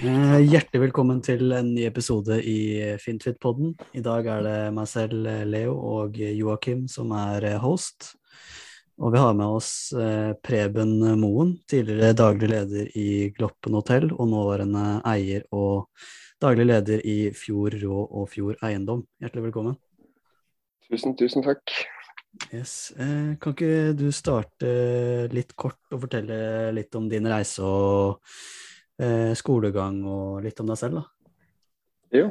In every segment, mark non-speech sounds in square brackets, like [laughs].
Eh, hjertelig velkommen til en ny episode i Fintfit-podden. I dag er det meg selv, Leo, og Joakim som er host. Og vi har med oss eh, Preben Moen, tidligere daglig leder i Gloppen hotell og nåværende eier og daglig leder i Fjord Rå og Fjord Eiendom. Hjertelig velkommen. Tusen, tusen takk. Yes. Eh, kan ikke du starte litt kort og fortelle litt om din reise og eh, skolegang og litt om deg selv, da? Jo.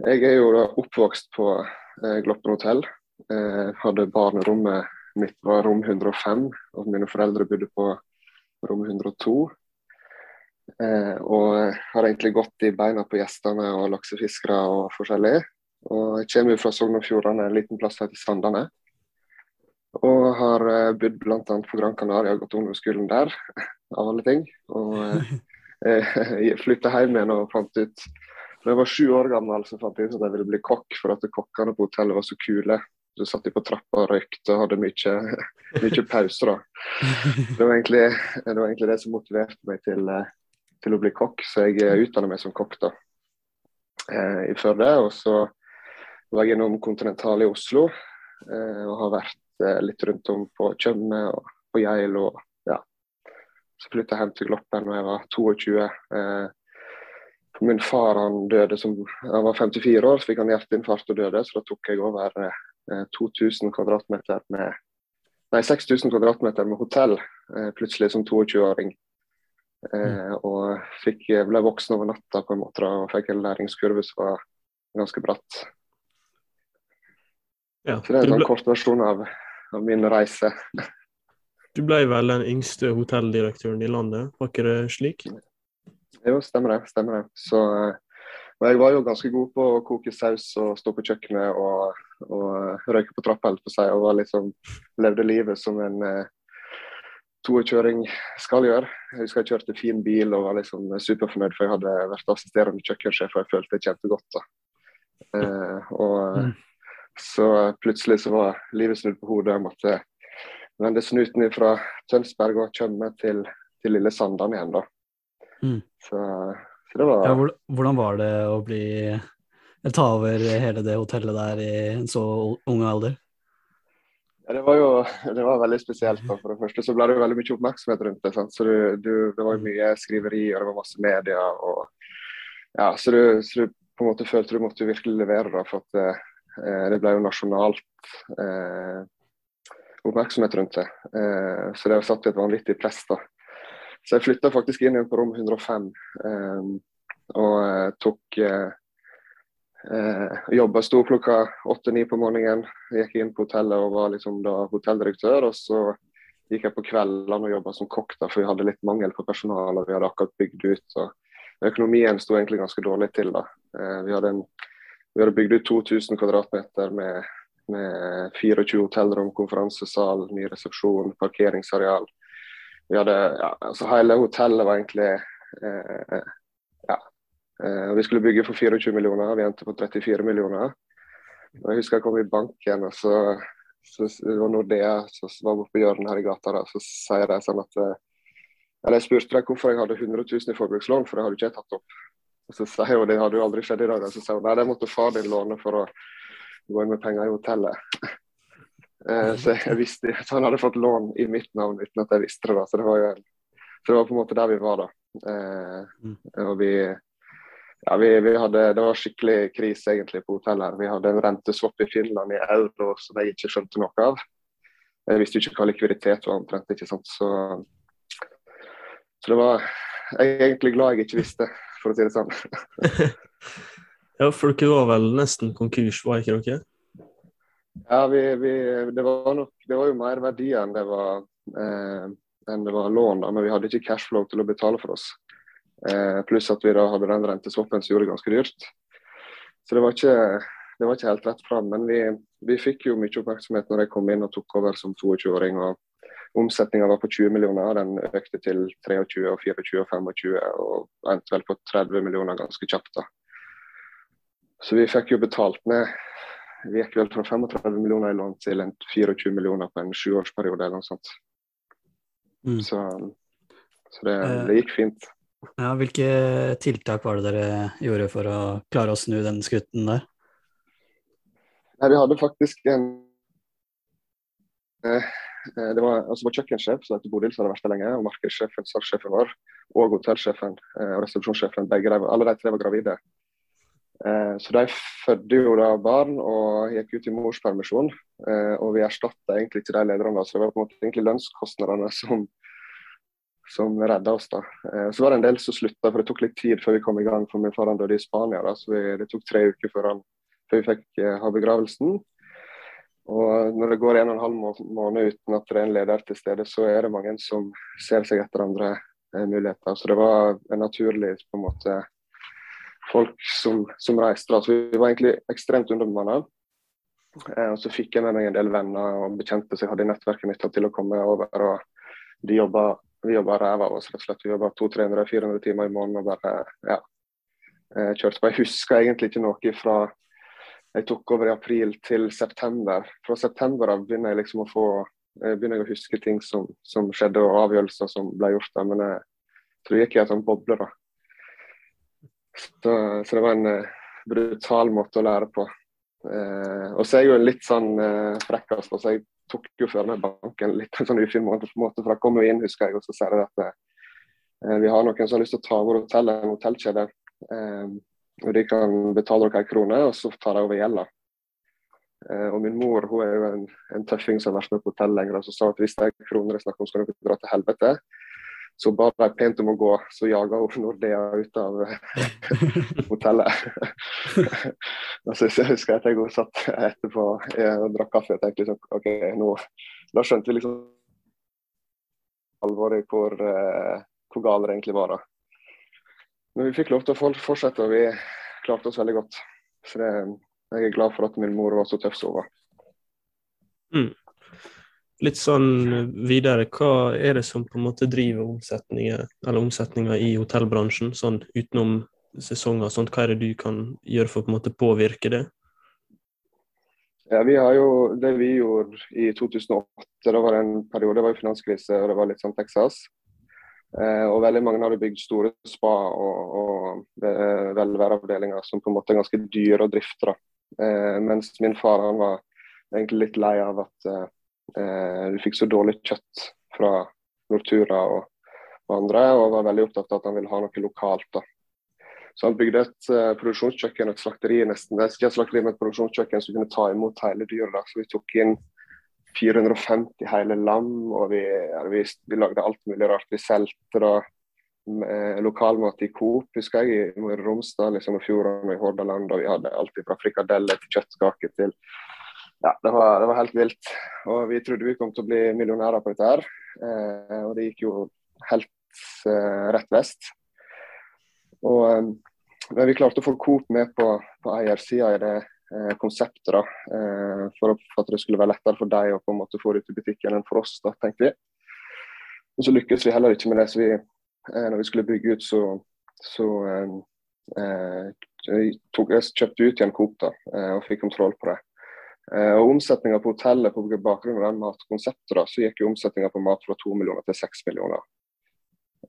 Jeg er jo da oppvokst på eh, Gloppen hotell. Eh, hadde barnerommet mitt var rom 105, og mine foreldre bodde på rom 102. Eh, og har egentlig gått i beina på gjestene og laksefiskere og forskjellig. Og jeg kommer fra Sogn og Fjordane, en liten plass her til Sandane. Og har bodd bl.a. på Gran Canaria, gått ungdomsskolen der, [laughs] av alle ting. Og eh, [laughs] [laughs] jeg flytta hjem igjen og fant ut da jeg var sju år gammel, så fant jeg ut at jeg ville bli kokk, for at kokkene på hotellet var så kule. Så satt de på trappa og røykte og hadde mye, [laughs] mye pauser. Det var, egentlig, det var, egentlig, det som motiverte meg til, til å bli kokk, så jeg utdanna meg som kokk da, eh, i Førde. Og så var jeg innom Kontinental i Oslo eh, og har vært eh, litt rundt om på Tjøme og på Geilo. Så flytta jeg hjem til Gloppen da jeg var 22. Eh, min far han døde som han var 54 år, så fikk han hjerteinfarkt og døde. Så da tok jeg over eh, 2000 kvadratmeter med Nei, 6000 kvadratmeter med hotell eh, plutselig som 22-åring. Eh, og fikk, ble voksen over natta på en måte og fikk en læringskurve som var ganske bratt. Ja, så det er en sånn kort versjon av, av min reise. Du ble vel den yngste hotelldirektøren i landet, var ikke det slik? Jo, stemmer det. stemmer det. Så, og jeg var jo ganske god på å koke saus og stå på kjøkkenet og, og røyke på trappa, på seg, og var liksom, levde livet som en eh, toerkjøring skal gjøre. Jeg husker jeg kjørte fin bil og var liksom superfornøyd, for jeg hadde vært assisterende kjøkkensjef og jeg følte jeg kjente godt. da. Eh, og mm. så plutselig så var livet snudd på hodet. Jeg måtte vende snuten fra Tønsberg og komme til, til lille Sandane igjen, da. Mm. Så, så, det var ja, Hvordan var det å bli ta over hele det hotellet der i en så ung alder? Ja, det var jo det var veldig spesielt. da, For det første så ble det jo veldig mye oppmerksomhet rundt det. Sant? Så du, du, Det var jo mye skriveri og det var masse media. og ja, Så du, så du på en måte følte du måtte virkelig levere. da, for at eh, Det ble jo nasjonalt eh, oppmerksomhet rundt det. Eh, så det har satt et vanvittig press. da. Så jeg flytta faktisk inn igjen på rom 105 eh, og eh, tok eh, eh, Jobba sto klokka åtte-ni på morgenen. Gikk inn på hotellet og var liksom da hotelldirektør. Og så gikk jeg på kveldene og jobba som kokk, da, for vi hadde litt mangel på personal. og Vi hadde akkurat bygd ut. og Økonomien sto egentlig ganske dårlig til. da. Eh, vi, hadde en, vi hadde bygd ut 2000 kvadratmeter med med 24 hotellrom, konferansesal, ny resepsjon, parkeringsareal. Vi hadde, ja, altså Hele hotellet var egentlig eh, ja. Eh, vi skulle bygge for 24 millioner, vi endte på 34 millioner. Jeg husker jeg kom i banken, og så, så det var Nordea som var borte på hjørnet her i gata. Da, så sier de sånn at eh, eller Jeg spurte deg hvorfor jeg hadde 100 000 i forbrukslån, for det hadde ikke jeg tatt opp. Og Så sier hun det hadde jo aldri skjedd i dag. Og så sier hun nei, det måtte far din låne for å gå inn med penger i hotellet. [laughs] Eh, så jeg visste så han hadde fått lån i mitt navn uten at jeg visste det. da, Så det var jo så det var på en måte der vi var da. Eh, og vi, ja, vi, vi, hadde, Det var skikkelig krise egentlig på hotellet. Vi hadde en renteswap i Finland i euro som jeg ikke skjønte noe av. Jeg visste jo ikke hva likviditet var omtrent. ikke sant, så, så det var Jeg er egentlig glad jeg ikke visste, for å si det sånn. [laughs] Ja, for dere var vel nesten konkurs, var ikke dere? Ja, vi, vi, det, var nok, det var jo mer verdier enn det var, eh, enn det var lån. Da, men vi hadde ikke cashflow til å betale for oss. Eh, pluss at vi da hadde den renteswappen som gjorde det ganske dyrt. Så det var ikke, det var ikke helt rett fram. Men vi, vi, fikk jo mye oppmerksomhet når jeg kom inn og tok over som 22-åring. og Omsetninga var på 20 millioner, den økte til 23, og 24 og 25 og endte vel på 30 millioner ganske kjapt. da. Så vi fikk jo betalt ned Vi gikk vel fra 35 millioner i lån til 24 millioner på en sjuårsperiode eller noe sånt. Mm. Så, så det, det, gikk fint. Ja, hvilke tiltak var det dere gjorde for å klare å snu den skutten der? Nei, vi hadde faktisk en eh, eh det var, altså vår kjøkkensjef som heter Bodil, som hadde vært der lenge, og markedssjefen, salgssjefen vår, og hotellsjefen eh, og resepsjonssjefen. begge Alle de tre var gravide. Eh, så de fødte jo da barn og gikk ut i morspermisjon. Eh, og vi erstatta egentlig ikke de lederne. Så det var på en måte egentlig lønnskostnadene som, som redda oss. da. Eh, så var det en del som slutta, for det tok litt tid før vi kom i gang. For min far han døde i Spania, da, så vi, det tok tre uker før han før vi fikk ha begravelsen. Og når det går en og en halv måned uten at det er en leder til stede, så er det mange som ser seg etter andre muligheter. Så det var en naturlig på en måte folk som, som reiste. Så vi var egentlig ekstremt underbemanna. Eh, så fikk jeg med meg en del venner og bekjente som jeg hadde i nettverket mitt til å komme over. og de jobbet, Vi jobba ræva av oss, rett og slett. Vi jobba 200-400 timer i måneden og bare ja, kjørte på. Jeg husker egentlig ikke noe fra jeg tok over i april til september. Fra september av begynner jeg liksom å få begynner jeg å huske ting som, som skjedde og avgjørelser som ble gjort. Men jeg tror jeg gikk i en sånn boble. da. Så, så, det var en uh, brutal måte å lære på. Uh, og så er jeg jo en litt sånn uh, frekkas, så jeg tok jo før med banken litt en sånn ufin måte, måte, for jeg kom jo inn, husker jeg, og så sier jeg at uh, vi har noen som har lyst til å ta over hotellet, en hotellkjede. Uh, og De kan betale dere ei krone, og så tar de over gjelda. Eh, og min mor hun er jo en, en tøffing som har vært med på hotell lenger, og så sa at hvis det er kroner det er snakk om, skal dere dra til helvete. Så ba de pent om å gå, så jaga hun Nordea ut av [laughs] hotellet. [laughs] og så jeg husker jeg at jeg satt etterpå og drakk kaffe og tenkte liksom, OK, nå Da skjønte vi liksom alvoret hvor, uh, hvor gale det egentlig var. da. Men vi fikk lov til å fortsette, og vi klarte oss veldig godt. Så det, jeg er glad for at min mor var så tøff som hun var. Mm. Litt sånn videre, hva er det som på en måte driver omsetninga i hotellbransjen, sånn utenom sesonger? Sånt, hva er det du kan gjøre for å på en måte påvirke det? Ja, vi har jo, Det vi gjorde i 2008, da var det en periode, det var jo finanskrise og det var litt sånn Texas. Eh, og veldig mange hadde bygd store spa og, og eh, velværeavdelinger som på en måte er ganske dyre å drifte. Eh, mens min far han var egentlig litt lei av at eh, du fikk så dårlig kjøtt fra Nortura og, og, andre, og var veldig opptatt av at han ville ha noe lokalt. da. Så han bygde et uh, produksjonskjøkken, et slakteri nesten. Det er ikke et slakteri, men et produksjonskjøkken som kunne ta imot hele dyret. Så vi tok inn 450 hele lam, og vi, ja, vi, vi lagde alt mulig rart. Vi solgte da eh, lokalmat i Coop, husker jeg, i Romsdal, liksom, og Fjordane i Hordaland. Og vi hadde alt fra frikadeller til kjøttkaker til Ja, det var, det var, helt vilt. Og vi trodde vi kom til å bli millionærer på dette her, eh, og det gikk jo helt eh, rett vest. Og, eh, men vi klarte å få Coop med på, på eiersida i det eh, konseptet. da, eh, for, at det skulle være lettere for deg å på en måte få det ut i butikken enn for oss, da, tenkte vi. Og Så lykkes vi heller ikke med det. så vi, eh, når vi skulle bygge ut, så, så tok, kjøpte vi ut igjen Coop da, og fikk kontroll på det. Eh, og Omsetninga på hotellet på bakgrunn av den matkonseptet, så gikk jo omsetninga på mat fra 2 millioner til 6 millioner.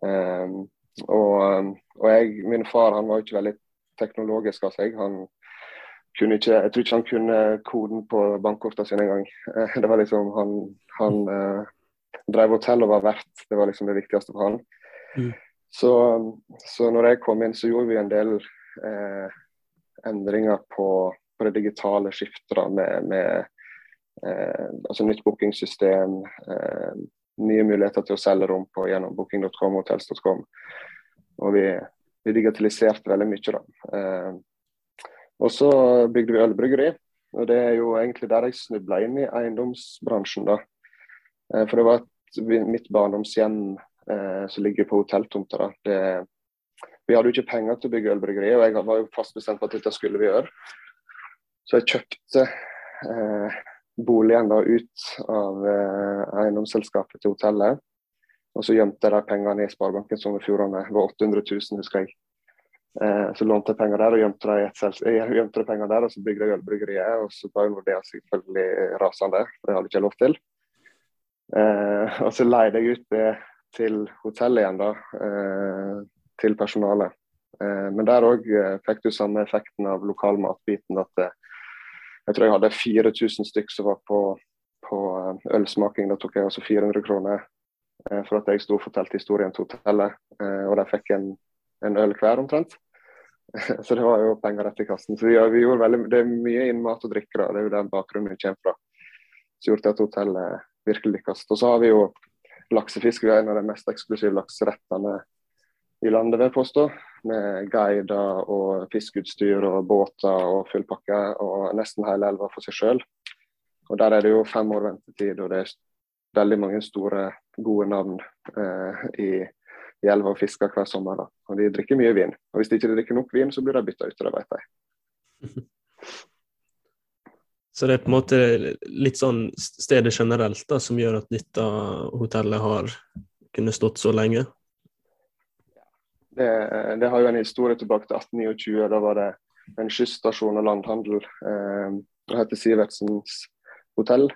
og, og jeg, min far han var jo ikke veldig teknologisk av seg. Han, kunne ikke, jeg tror ikke han kunne koden på bankkortene sine engang. Eh, det var liksom han, han uh, drev hotell og var vert. Det var liksom det viktigste for han. Mm. Så, så når jeg kom inn, så gjorde vi en del uh, endringer på, på, det digitale skiftet. med, med eh, altså nytt bookingsystem, eh, nye muligheter til å selge rom på gjennom booking.com og hotels.com. Og vi, vi digitaliserte veldig mye. da. Eh, og så bygde vi ølbryggeri. Og det er jo egentlig der jeg snubla inn i eiendomsbransjen, da. Eh, for det var et, mitt barndomshjem eh, som ligger på hotelltomta. da. Vi hadde jo ikke penger til å bygge ølbryggeri, og jeg var jo fast bestemt på at dette skulle vi gjøre. Så jeg kjøpte eh, boligen da ut av eh, eiendomsselskapet til hotellet. Og så gjemte jeg de pengene i Sparebanken Sogn og Fjordane. Det var 800 000, husker jeg. Eh, så lånte jeg penger der og gjemte de, gjemte penger der, og så bygde jeg ølbryggeriet. Og så var det selvfølgelig rasende, for det hadde jeg ikke lov til. Eh, og så leide jeg ut det til hotellet igjen, da. Eh, til personalet. Eh, men der òg eh, fikk du samme effekten av lokalmatbiten. at eh, Jeg tror jeg hadde 4000 stykk som var på, på ølsmaking. Da tok jeg også 400 kroner for at jeg sto og fortalte historien til hotellet. Og de fikk en, en øl hver omtrent. [laughs] Så det var jo penger rett i kassen. Så ja, vi gjorde veldig, Det er mye innen mat og drikke. da, Det er jo den bakgrunnen vi kommer fra. Som gjorde at hotellet virkelig lykkes. Og så har vi jo laksefisk. Vi er en av de mest eksklusive lakserettene i landet, vil jeg påstå. Med guider og fiskeutstyr og båter og fullpakke. Og nesten hele elva for seg sjøl. Og der er det jo fem år ventetid, og det er veldig mange store, gode navn eh, i, i elva og fisker hver sommer. da. Og de drikker mye vin. Og hvis de ikke drikker nok vin, så blir de bytta ut, det vet jeg. [laughs] Så det er på en måte litt sånn stedet generelt da, som gjør at dette hotellet har kunnet stått så lenge? Det, det, har jo en historie tilbake til 1829. Da var det en kyststasjon og landhandel. Eh, det heter Sivertsens hotell.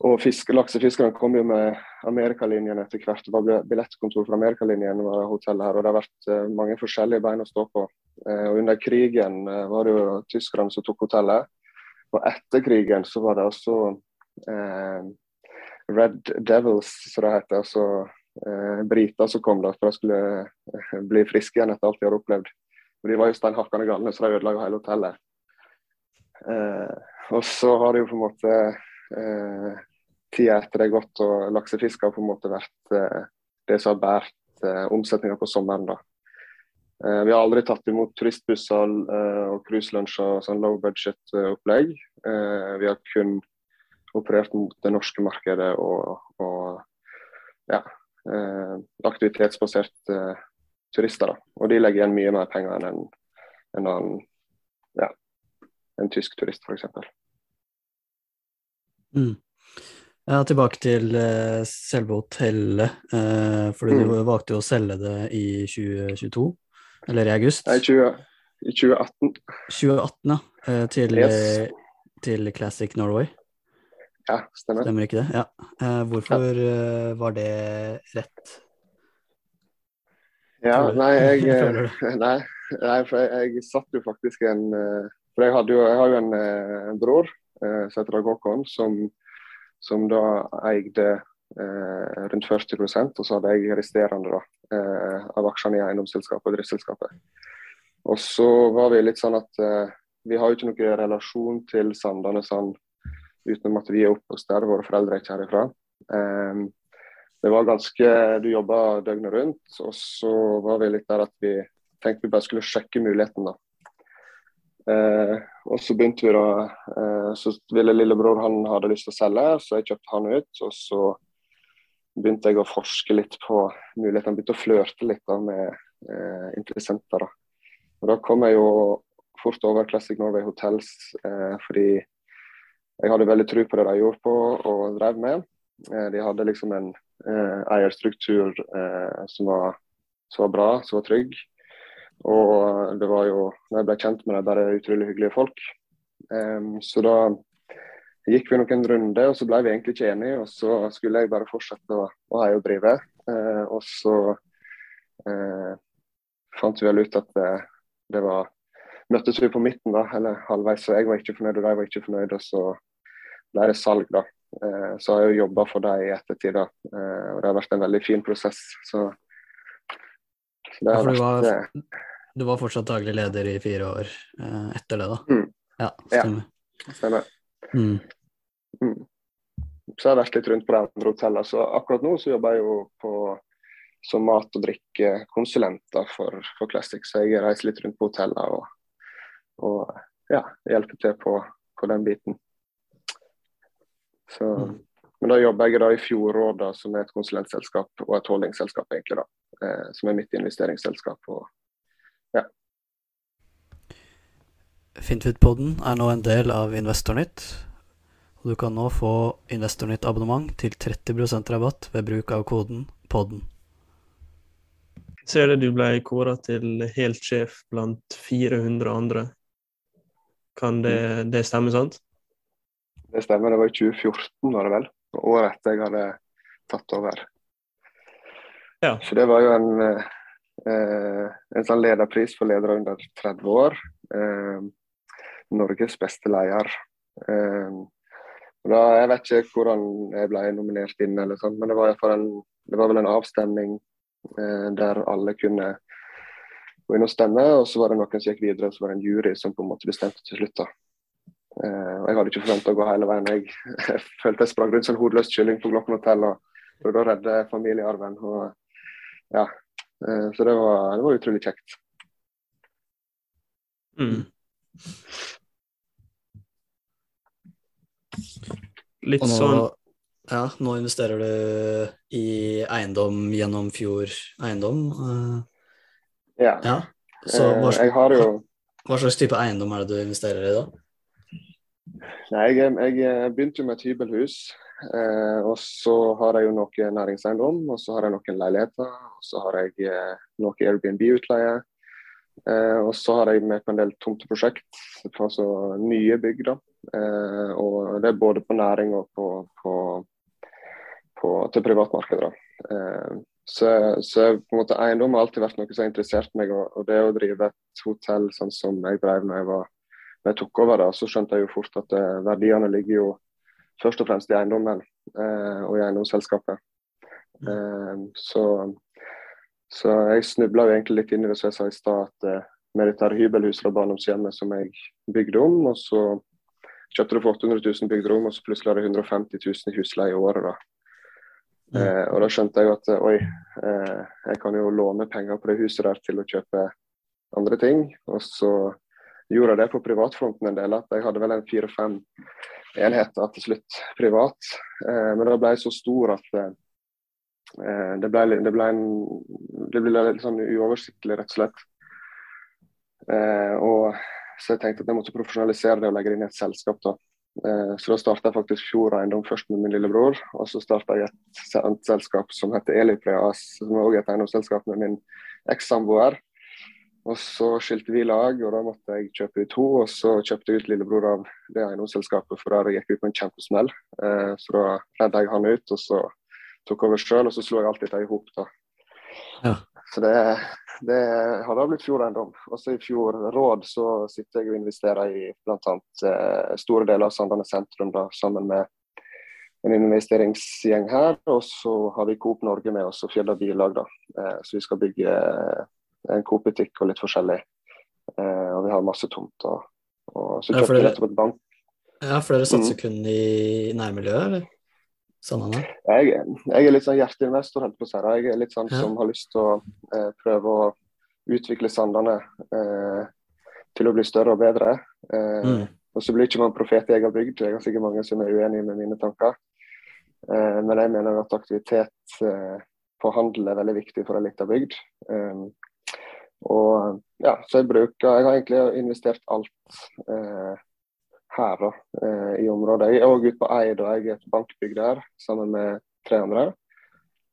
Og fiske, laksefiskerne kom jo med Amerikalinjen etter hvert. Det var billettkontor for Amerikalinjen var hotellet her. Og det har vært eh, mange forskjellige bein å stå på. Eh, og under krigen eh, var det jo tyskerne som tok hotellet. Og etter krigen så var det eh, Red Devils, som det heter. altså eh, briter som kom da, for å skulle eh, bli friske igjen etter alt de hadde opplevd. Og De var jo steinhakkende galne, så de ødela hele hotellet. Eh, og så har det jo på en måte eh, Tida etter det er gått, og laksefisk har på en måte vært eh, det som har båret eh, omsetninga på sommeren. da. Eh, vi har aldri tatt imot turistbusser og cruiselunsjer og sånn low budget-opplegg. vi har kun operert mot det norske markedet og, og ja, Eh, aktivitetsbaserte eh, turister. Da. Og de legger igjen mye mer penger enn en, en annen ja, en tysk turist, f.eks. Mm. Ja, tilbake til uh, selve hotellet. Uh, for mm. du valgte jo å selge det i 2022, eller i august? Nei, 20, i 2018. 2018, ja. Uh, til, yes. til Classic Norway? Ja, stemmer. Stemmer ikke det? Ja. Eh, hvorfor ja. Eh, var det rett? Ja, nei, jeg, [laughs] nei, nei, for jeg, jeg satt jo faktisk en eh, For jeg, jo, jeg har jo en, en bror som heter Dag Håkon, som, som da eide eh, rundt 40 og så hadde jeg resterende da, eh, av aksjene i eiendomsselskapet og driftsselskapet. Og så var vi litt sånn at eh, vi har jo ikke noen relasjon til Sandane sånn utenom at vi er oppvokst der, våre foreldre er ikke herifra. Um, det var ganske Du jobba døgnet rundt, og så var vi litt der at vi tenkte vi bare skulle sjekke muligheten, da. Uh, og så begynte vi da uh, Så ville lillebror han hadde lyst til å selge, så jeg kjøpte han ut. Og så begynte jeg å forske litt på mulighetene, begynte å flørte litt da med uh, interessenter. da. Og Da kom jeg jo fort over Classic Norway Hotels fordi jeg hadde veldig tro på det de gjorde på og drev med. Eh, de hadde liksom en eh, eierstruktur eh, som, var, som, var, bra, som var trygg. Og det var jo, når jeg ble kjent med dem, bare utrolig hyggelige folk. Um, så da gikk vi noen runder, og så ble vi egentlig ikke enige. Og så skulle jeg bare fortsette å, å heie og drive. Uh, og så uh, fant vi vel ut at det, det var Møttes vi på midten, da, eller halvveis. Så jeg var ikke fornøyd, og de var ikke fornøyd. Og så det salg, da. Eh, så har jeg jo jobba for dem i ettertid, da. Eh, og det har vært en veldig fin prosess. Så, det har ja, vært var, eh, Du var fortsatt daglig leder i fire år etter det, da? Mm. Ja, stemmer. Ja, stemmer. Mm. Mm. Så jeg har vært litt rundt på de andre hotellene. Så akkurat nå så jobber jeg jo på som mat- og drikkekonsulenter for, for Classic. Så jeg reiser litt rundt på hotellene og, og ja, hjelper til på, på den biten. Så, mm. Men da jobber jeg da i Fjordråda, som er et konsulentselskap og et holdingsselskap, egentlig da, eh, som er mitt investeringsselskap. Og, ja. Fintfit-podden er nå en del av Investornytt. Og du kan nå få Investornytt-abonnement til 30% rabatt ved bruk av koden PODDEN. Ser det du ble kåra til helt sjef blant 400 andre. Kan det, mm. det stemme, sant? Det stemmer, det var i 2014 var det vel. Året etter jeg hadde tatt over. Ja. Så det var jo en, en sånn lederpris for ledere under 30 år. Norges beste leder. Da, jeg vet ikke hvordan jeg ble nominert inn, eller sånt, men det var, en, det var vel en avstemning der alle kunne gå inn og stemme. Og så var det noen som gikk videre, og så var det en jury som på en måte bestemte til slutt. da. Uh, Jeg hadde ikke forventa å gå hele veien. Jeg, jeg [laughs] følte jeg sprang rundt som en hodeløs kylling på Gloppen hotell og prøvde å redde familiearven. Og, ja. uh, så det var, det var, utrolig kjekt. Mm. Litt nå, sånn Ja, nå investerer du i eiendom gjennom Fjord Eiendom. Uh, ja. ja. Så hva, jeg har jo Hva slags type eiendom er det du investerer i da? Nei, jeg, jeg begynte jo med et hybelhus. Eh, og så har jeg jo noe næringseiendom, og så har jeg noen leiligheter. Og så har jeg eh, noe Airbnb-utleie. Eh, og så har jeg med på en del tomteprosjekt, altså nye bygg. da. Eh, og det er både på næring og på, på, på til privatmarkedet. Eh, så, så, på en måte eiendom har alltid vært noe som har interessert meg. Og, og det å drive et hotell sånn som jeg drev når jeg var når jeg tok over, da, så skjønte jeg jo fort at eh, verdiene ligger jo først og fremst i eiendommen eh, og i eiendomsselskapet. Mm. Eh, så, så, jeg snubla jo egentlig litt inn i det som jeg sa i stad, at eh, med dette hybelhuset og barndomshjemmet som jeg bygde om, og så kjøpte det for 800 000 bygde rom, og så plutselig har jeg 150 000 i husleie i året. da. Mm. Eh, og da skjønte jeg at eh, oi, eh, jeg kan jo låne penger på det huset der til å kjøpe andre ting. Og så gjorde det på privatfronten en del. at Jeg hadde vel en fire-fem enheter til slutt privat. Eh, men da ble jeg så stor at eh, det, ble, det, ble en, det ble litt sånn uoversiktlig, rett og slett. Eh, og så jeg tenkte at jeg måtte profesjonalisere det og legge det inn i et selskap. da. Eh, så da starta jeg faktisk Fjord Eiendom først med min lillebror. Og så starta jeg et selskap som heter Elipre AS, som er også et eiendomsselskap med min ekssamboer. Og så skilte vi lag, og da måtte jeg kjøpe ut to. Og så kjøpte jeg ut lillebror av det eiendomsselskapet, for der gikk ut på en kjempesmell. Eh, så da redda jeg han ut, og så tok over sjøl, og så slo jeg alt dette i hop, da. Ja. Så det, det har da blitt Eiendom. Også i fjor Råd så sitter jeg og investerer i bl.a. Eh, store deler av Sandane sentrum, da, sammen med en investeringsgjeng her. Og så har vi Coop Norge med oss og Fjella Bilag, da. Eh, så vi skal bygge en Coop-butikk og litt forskjellig. Eh, og vi har masse tomter. Og så kjøpte vi nettopp et bank. Ja, for dere satser mm. kun i nærmiljøet, eller? Sånn, Jeg, jeg, er litt sånn hjerteinvestor, helt på å si det. Jeg er litt sånn ja. som har lyst til å eh, prøve å utvikle Sandane eh, til å bli større og bedre. Eh, mm. Og så blir ikke man profet i egen bygd. det er sikkert mange som er uenige med mine tanker. Eh, men jeg mener at aktivitet eh, på handel er veldig viktig for en liten bygd. Um, og ja, så jeg bruker Jeg har egentlig investert alt eh, her da, eh, i området. Jeg er òg ute på Eid, og jeg er et bankbygg der sammen med tre andre.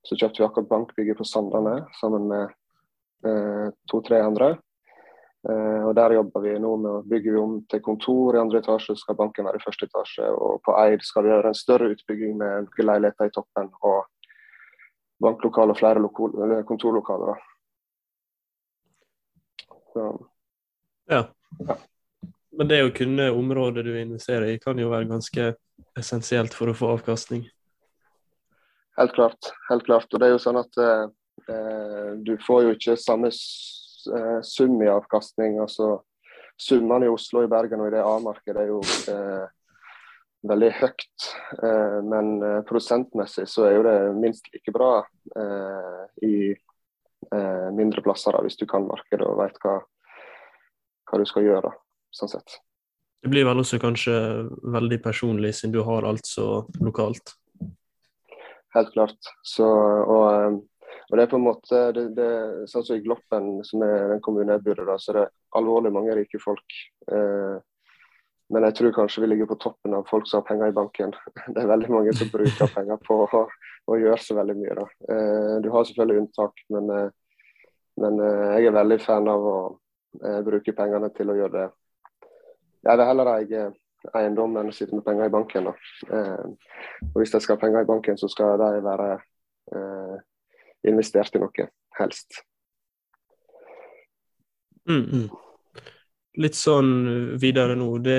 Så kjøpte vi akkurat bankbygget på Sandane sammen med eh, to-tre andre. Eh, og Der jobber vi nå med å bygge om til kontor i andre etasje, skal banken være i første etasje. Og på Eid skal vi gjøre en større utbygging med leiligheter i toppen og banklokaler og flere kontorlokaler. da. Så, ja. ja. Men det å kunne området du investerer i, kan jo være ganske essensielt for å få avkastning? Helt klart. helt klart. Og det er jo sånn at eh, eh du får jo ikke samme eh, sum i avkastning. altså Summene i Oslo, i Bergen og i det A-markedet er jo eh, veldig høyt. Eh, men eh, prosentmessig så er jo det minst like bra i eh, mindre plasser, da, hvis du kan markedet og vet hva, hva, du skal gjøre. sånn sett. Det blir vel også kanskje veldig personlig, siden du har alt så lokalt? Helt klart. Så, og, eh, og, det er på en måte det, det, Sånn som i Gloppen, som er den kommunen jeg bor i, så er det alvorlig mange rike folk. Eh, men jeg tror kanskje vi ligger på toppen av folk som har penger i banken. [laughs] Det er veldig mange som bruker penger på å, gjør så veldig mye. Da. Eh, du har selvfølgelig unntak, men, eh, men eh, jeg er veldig fan av å bruke pengene til å gjøre det. Jeg vil heller eie eiendom enn å sitte med penger i banken. Og hvis jeg skal ha penger i banken, så skal de være investert i noe, helst. Mm. mm. Litt sånn videre nå, det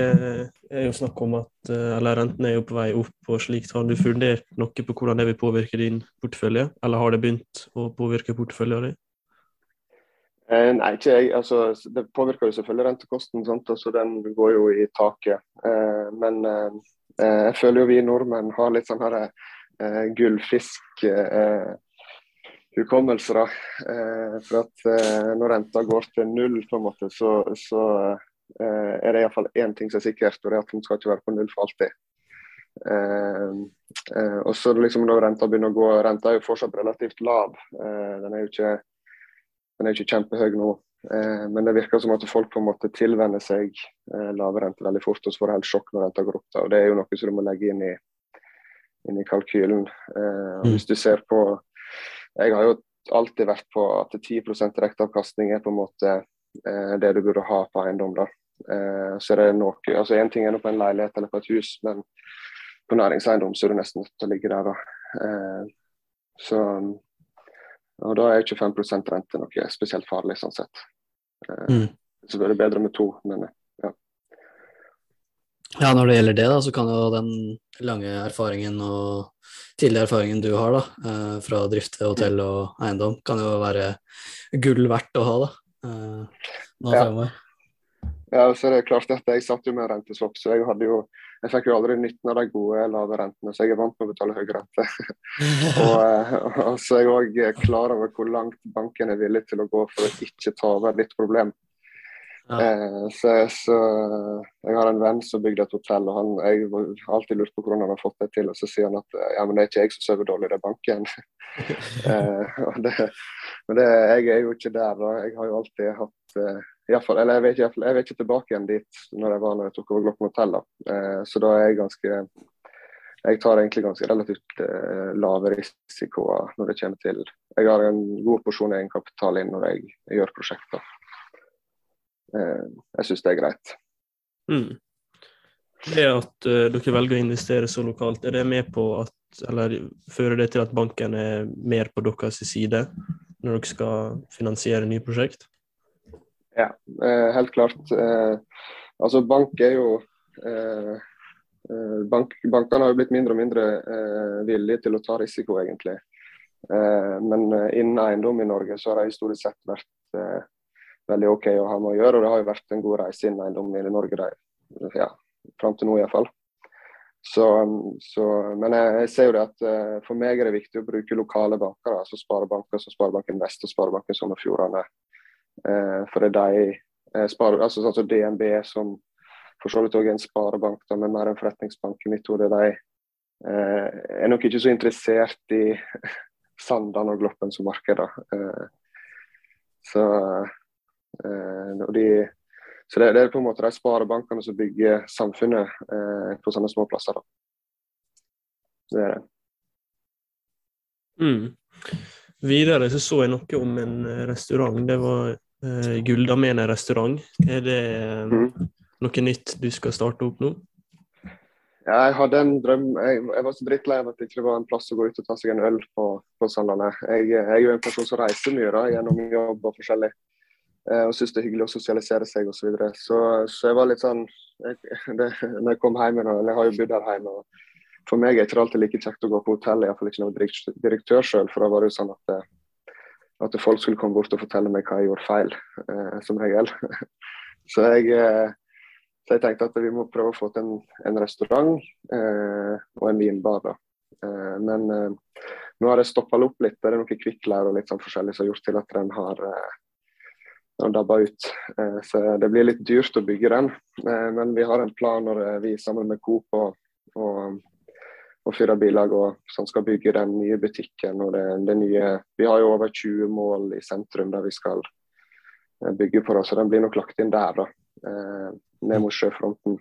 er jo snakk om at eller renten er jo på vei opp og slikt. Har du fundert noe på hvordan det vil påvirke din portefølje, eller har det begynt å påvirke porteføljen din? Eh, nei, ikke jeg. Altså, det påvirker jo selvfølgelig rentekosten. Sant? Altså, den går jo i taket. Eh, men eh, eh jeg føler jo vi nordmenn har litt sånn her eh, gullfisk eh, for at når renta går til null, på en måte, så, så er det iallfall én ting som er sikkert, og det er at den skal ikke være på null for alltid. og så liksom når renta begynner å gå, renta er jo fortsatt relativt lav. den er jo ikke den er ikke kjempehøy nå. Eh, men det virker som at folk på en måte tilvenner seg eh, lave rente veldig fort, og så får det helt sjokk når renta går opp. Da. og Det er jo noe som du må legge inn i, inn i kalkylen. Eh, og hvis du ser på Jeg har jo alltid vært på at 10% direkteavkastning er på en måte eh, det du burde ha på eiendom. da. Eh, så er det noe, altså Én ting er nå på en leilighet eller på et hus, men på næringseiendom så er du nesten nødt til å ligge der. da. Eh, så og Da er ikke 5 rente noe spesielt farlig, sånn sett. Eh, mm. Så er det bedre med to, men ja. Ja, Når det gjelder det, da, så kan jo den lange erfaringen og tidligere erfaringen du har da, eh, fra å drifte hotell og eiendom, kan jo være gull verdt å ha da, eh, nå ja. fremover. Ja, så det er klart at Jeg satt jo med renteswap, så jeg jo jeg fikk jo aldri nytten av de gode, lave rentene, så jeg er vant med å betale høy rente. [laughs] og, eh, og, så er jeg òg klar over hvor langt banken er villig til å gå for å ikke ta over ditt problem. Ja. Eh, så, så, Jeg har en venn som bygde et hotell, og han, jeg har alltid lurt på hvordan han har fått det til. Og så sier han at ja, men det er ikke jeg som sover dårlig, det er banken. [laughs] eh, det, men det, jeg er jo ikke der. Da. Jeg har jo alltid hatt eh, fall, eller jeg vet, ikke, jeg vet ikke tilbake igjen dit når jeg var når jeg tok over Gloppen hotell. Eh, så da er jeg ganske Jeg tar egentlig ganske relativt eh, lave risikoer når det kommer til Jeg har en god porsjon egenkapital inn når jeg, jeg gjør prosjekter. Eh, jeg syns det er greit. Mm. Det at uh, dere velger å investere så lokalt, er det med på at eller fører det til at banken er mer på deres side når dere skal finansiere nye prosjekt? Ja, uh, helt klart. Uh, altså Bank er jo bank, Bankene har jo blitt mindre og mindre villige til å ta risiko, egentlig. Men innen eiendom i Norge så har det historisk sett vært veldig OK å ha med å gjøre. Og det har jo vært en god reise inn eiendom i Norge de, ja, fram til nå iallfall. Så, så, men jeg, jeg, ser jo det at uh, for meg er det viktig å bruke lokale banker, altså sparebanker som Sparebanken Vest og Sparebanken Sogn og Fjordane. Eh, for det er de eh, sparer, altså sånn DNB, som for så vidt òg er en sparebank, da, men mer en forretningsbank i mitt hode, de eh, er nok ikke så interessert i [laughs] Sandan og Gloppen som marked. Så, de, så det, det, er på en måte de sparebankene som bygger samfunnet på sånne små plasser. Da. Det er det. Mm. Videre så så jeg noe om en restaurant. Det var eh, Guldamene restaurant. Er det mm. noe nytt du skal starte opp nå? Ja, jeg hadde en drøm. Jeg, jeg var så drittlei av at det ikke var en plass å gå ut og ta seg en øl på, på Sandlandet. Jeg, jeg, er jo en person som reiser mye da, gjennom jobb og forskjellig. Uh, og syns det er hyggelig å sosialisere seg osv. Så, videre. så Så jeg var litt sånn jeg, [laughs] det, Når jeg kom hjem, eller jeg har jo bodd her hjemme. og For meg er det alltid like kjekt å gå på hotell, iallfall ikke når direktør sjøl. For da var det jo sånn at eh, at folk skulle komme bort og fortelle meg hva jeg gjorde feil, eh, som regel. [laughs] så, jeg, eh, så, jeg, tenkte at vi må prøve å få til en, en restaurant eh, og en vinbar. da. Eh, men eh, nå har det stoppa opp litt. Det er noen kvikklær og litt sånn forskjellig som har gjort til at den har eh, dabba ut. så det blir litt dyrt å bygge den. men vi har en plan når vi sammen med Coop og, og og fyre bilag og, som skal bygge den nye butikken. og det, det, nye, Vi har jo over 20 mål i sentrum der vi skal eh, bygge på. Det, så den blir nok lagt inn der, da, eh, ned mot sjøfronten.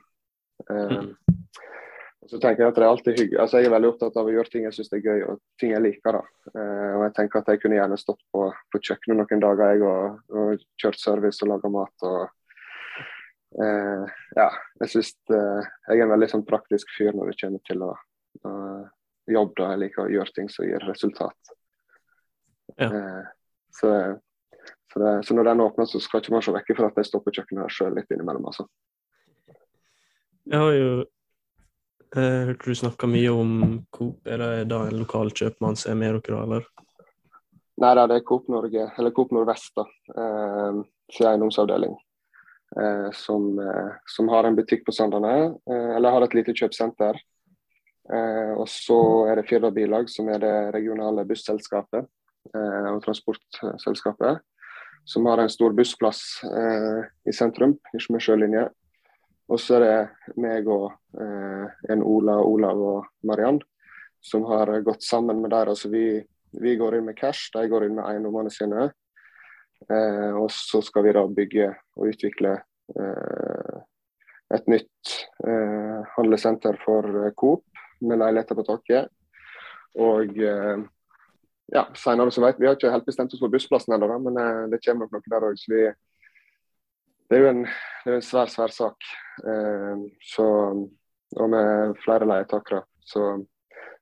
Eh, og så tenker Jeg at det er alltid hyggelig. Altså, jeg er veldig opptatt av å gjøre ting jeg syns er gøy og ting jeg liker. da. Eh, og jeg tenker at jeg kunne gjerne stått på, på kjøkkenet noen dager jeg, og, og kjørt service og laga mat. og eh, ja, jeg synes det, jeg er en veldig sånn praktisk fyr når det kommer til å å jobbe. da, Jeg liker å gjøre ting som gir resultat. Ja. Eh, så, Så, det, så når den åpner, så skal ikke man se vekk fra at jeg står på kjøkkenet sjøl litt innimellom. altså. Jeg har jo jeg hørte du snakka mye om Coop. Er det da en lokal kjøpmann som er med dere, eller? Nei da, det er Coop Norge, eller Coop Nordvest, da. Eh, sin eiendomsavdeling. Eh, som, eh, som, har en butikk på Sandane, eh, eller har et lite kjøpesenter. Eh, og så er det Firda Bilag, som er det regionale busselskapet eh, og transportselskapet. Som har en stor bussplass i sentrum, ikke med sjølinje. Og så er det meg og eh, en Ola, Olav og Mariann som har gått sammen med der. Altså vi, vi går inn med cash, de går inn med eiendommene sine. Eh, og så skal vi da bygge og utvikle eh, et nytt eh, handlesenter for Coop med leiligheter på taket. Og eh, ja, senere så vet vi har ikke helt bestemt oss for bussplassen ennå, men eh, det kommer nok noe der òg. Så vi, det er jo en, det er en svær, svær sak. Eh, så, og med flere leietakere. Så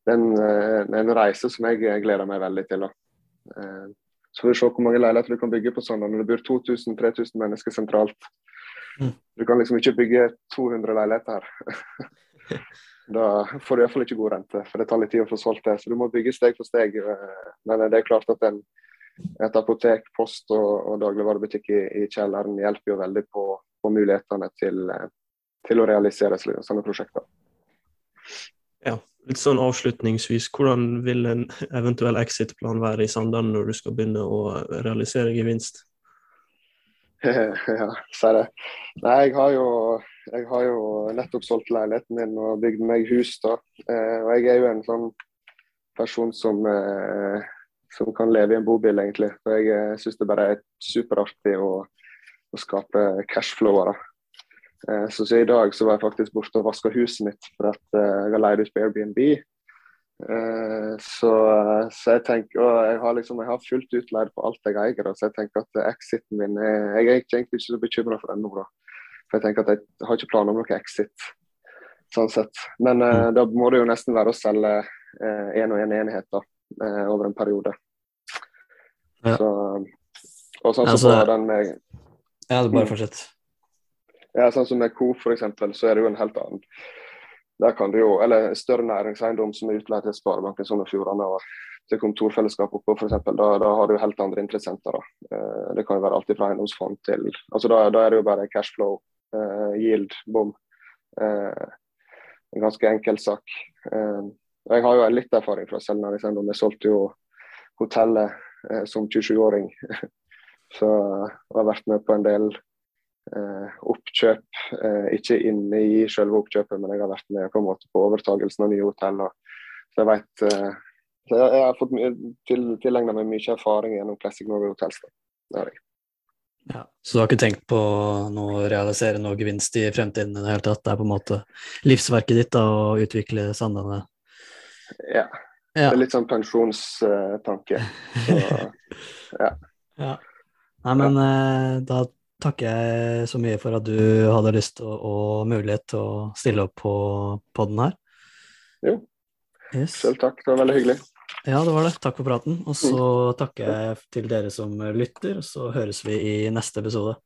det er en, eh, en, reise som jeg gleder meg veldig til. Eh, så får vi se hvor mange leiligheter du kan bygge på sånn når det bor 2000-3000 mennesker sentralt. Mm. Du kan liksom ikke bygge 200 leiligheter her. [laughs] da får du iallfall ikke god rente, for det tar litt tid å få solgt det. Så du må bygge steg for steg. Eh, men det er klart at en et apotek, post og, og dagligvarebutikk i, i, kjelleren hjelper jo veldig på, på mulighetene til, til, å realisere sånne prosjekter. Ja, litt sånn avslutningsvis, hvordan vil en eventuell exit-plan være i Sandane når du skal begynne å realisere gevinst? [laughs] ja, si det. Nei, jeg har, jo, jeg har jo nettopp solgt leiligheten min og bygd meg hus. da. Eh, og jeg er jo en sånn person som eh, som kan leve i en bobil, egentlig. For jeg eh, syns det bare er superartig å, å skape cashflower. Eh, så, så, i dag så var jeg faktisk borte og vaska huset mitt for at eh, jeg har leid ut på Airbnb. Eh, så, så, jeg tenker, og jeg har, liksom, jeg har fullt utleid på alt jeg eier. Så jeg tenker at exiten min er, Jeg er egentlig ikke så bekymra for den nå, da. For jeg tenker at jeg har ikke planer om noe exit. Sånn sett. Men mm. da må det jo nesten være å selge én og én en enhet da, over en periode. Ja. Så, og sånn som altså, den med Ja, det bare mm. fortsett. Ja, sånn som med Coop f.eks., så er det jo en helt annen der kan du jo, eller større næringseiendom som er utleid til Sparebanken Sogn og Fjordane og til kontorfellesskap oppå f.eks. Da, da har du helt andre interessenter. da. Eh, det kan jo være alt fra eiendomsfond til altså da, da, er det jo bare cashflow, uh, yield, bom. Uh, en ganske enkel sak. Uh, jeg har jo litt erfaring fra selv næringseiendom. Jeg solgte jo hotellet Eh, som 27-åring. [laughs] Så jeg har vært med på en del eh, oppkjøp. Eh, ikke inne i selve oppkjøpet, men jeg har vært med på måte på overtagelsen av nye hotell. så jeg vet eh, så jeg, jeg, har fått til, tilegna meg mye erfaring gjennom Classic Norway Hotels. Ja, så du har ikke tenkt på å realisere noe gevinst i fremtiden i det hele tatt? Det er på en måte livsverket ditt da, å utvikle Sandane? Ja, ja. Det er litt sånn pensjonstanke. Så, [laughs] ja. ja. Nei, men. Eh, da takker jeg så mye for at du hadde lyst og, og mulighet til å stille opp på podden her. Jo. Yes. Selv takk, det var veldig hyggelig. Ja, det var det. Takk for praten. Og så mm. takker jeg til dere som lytter, og så høres vi i neste episode.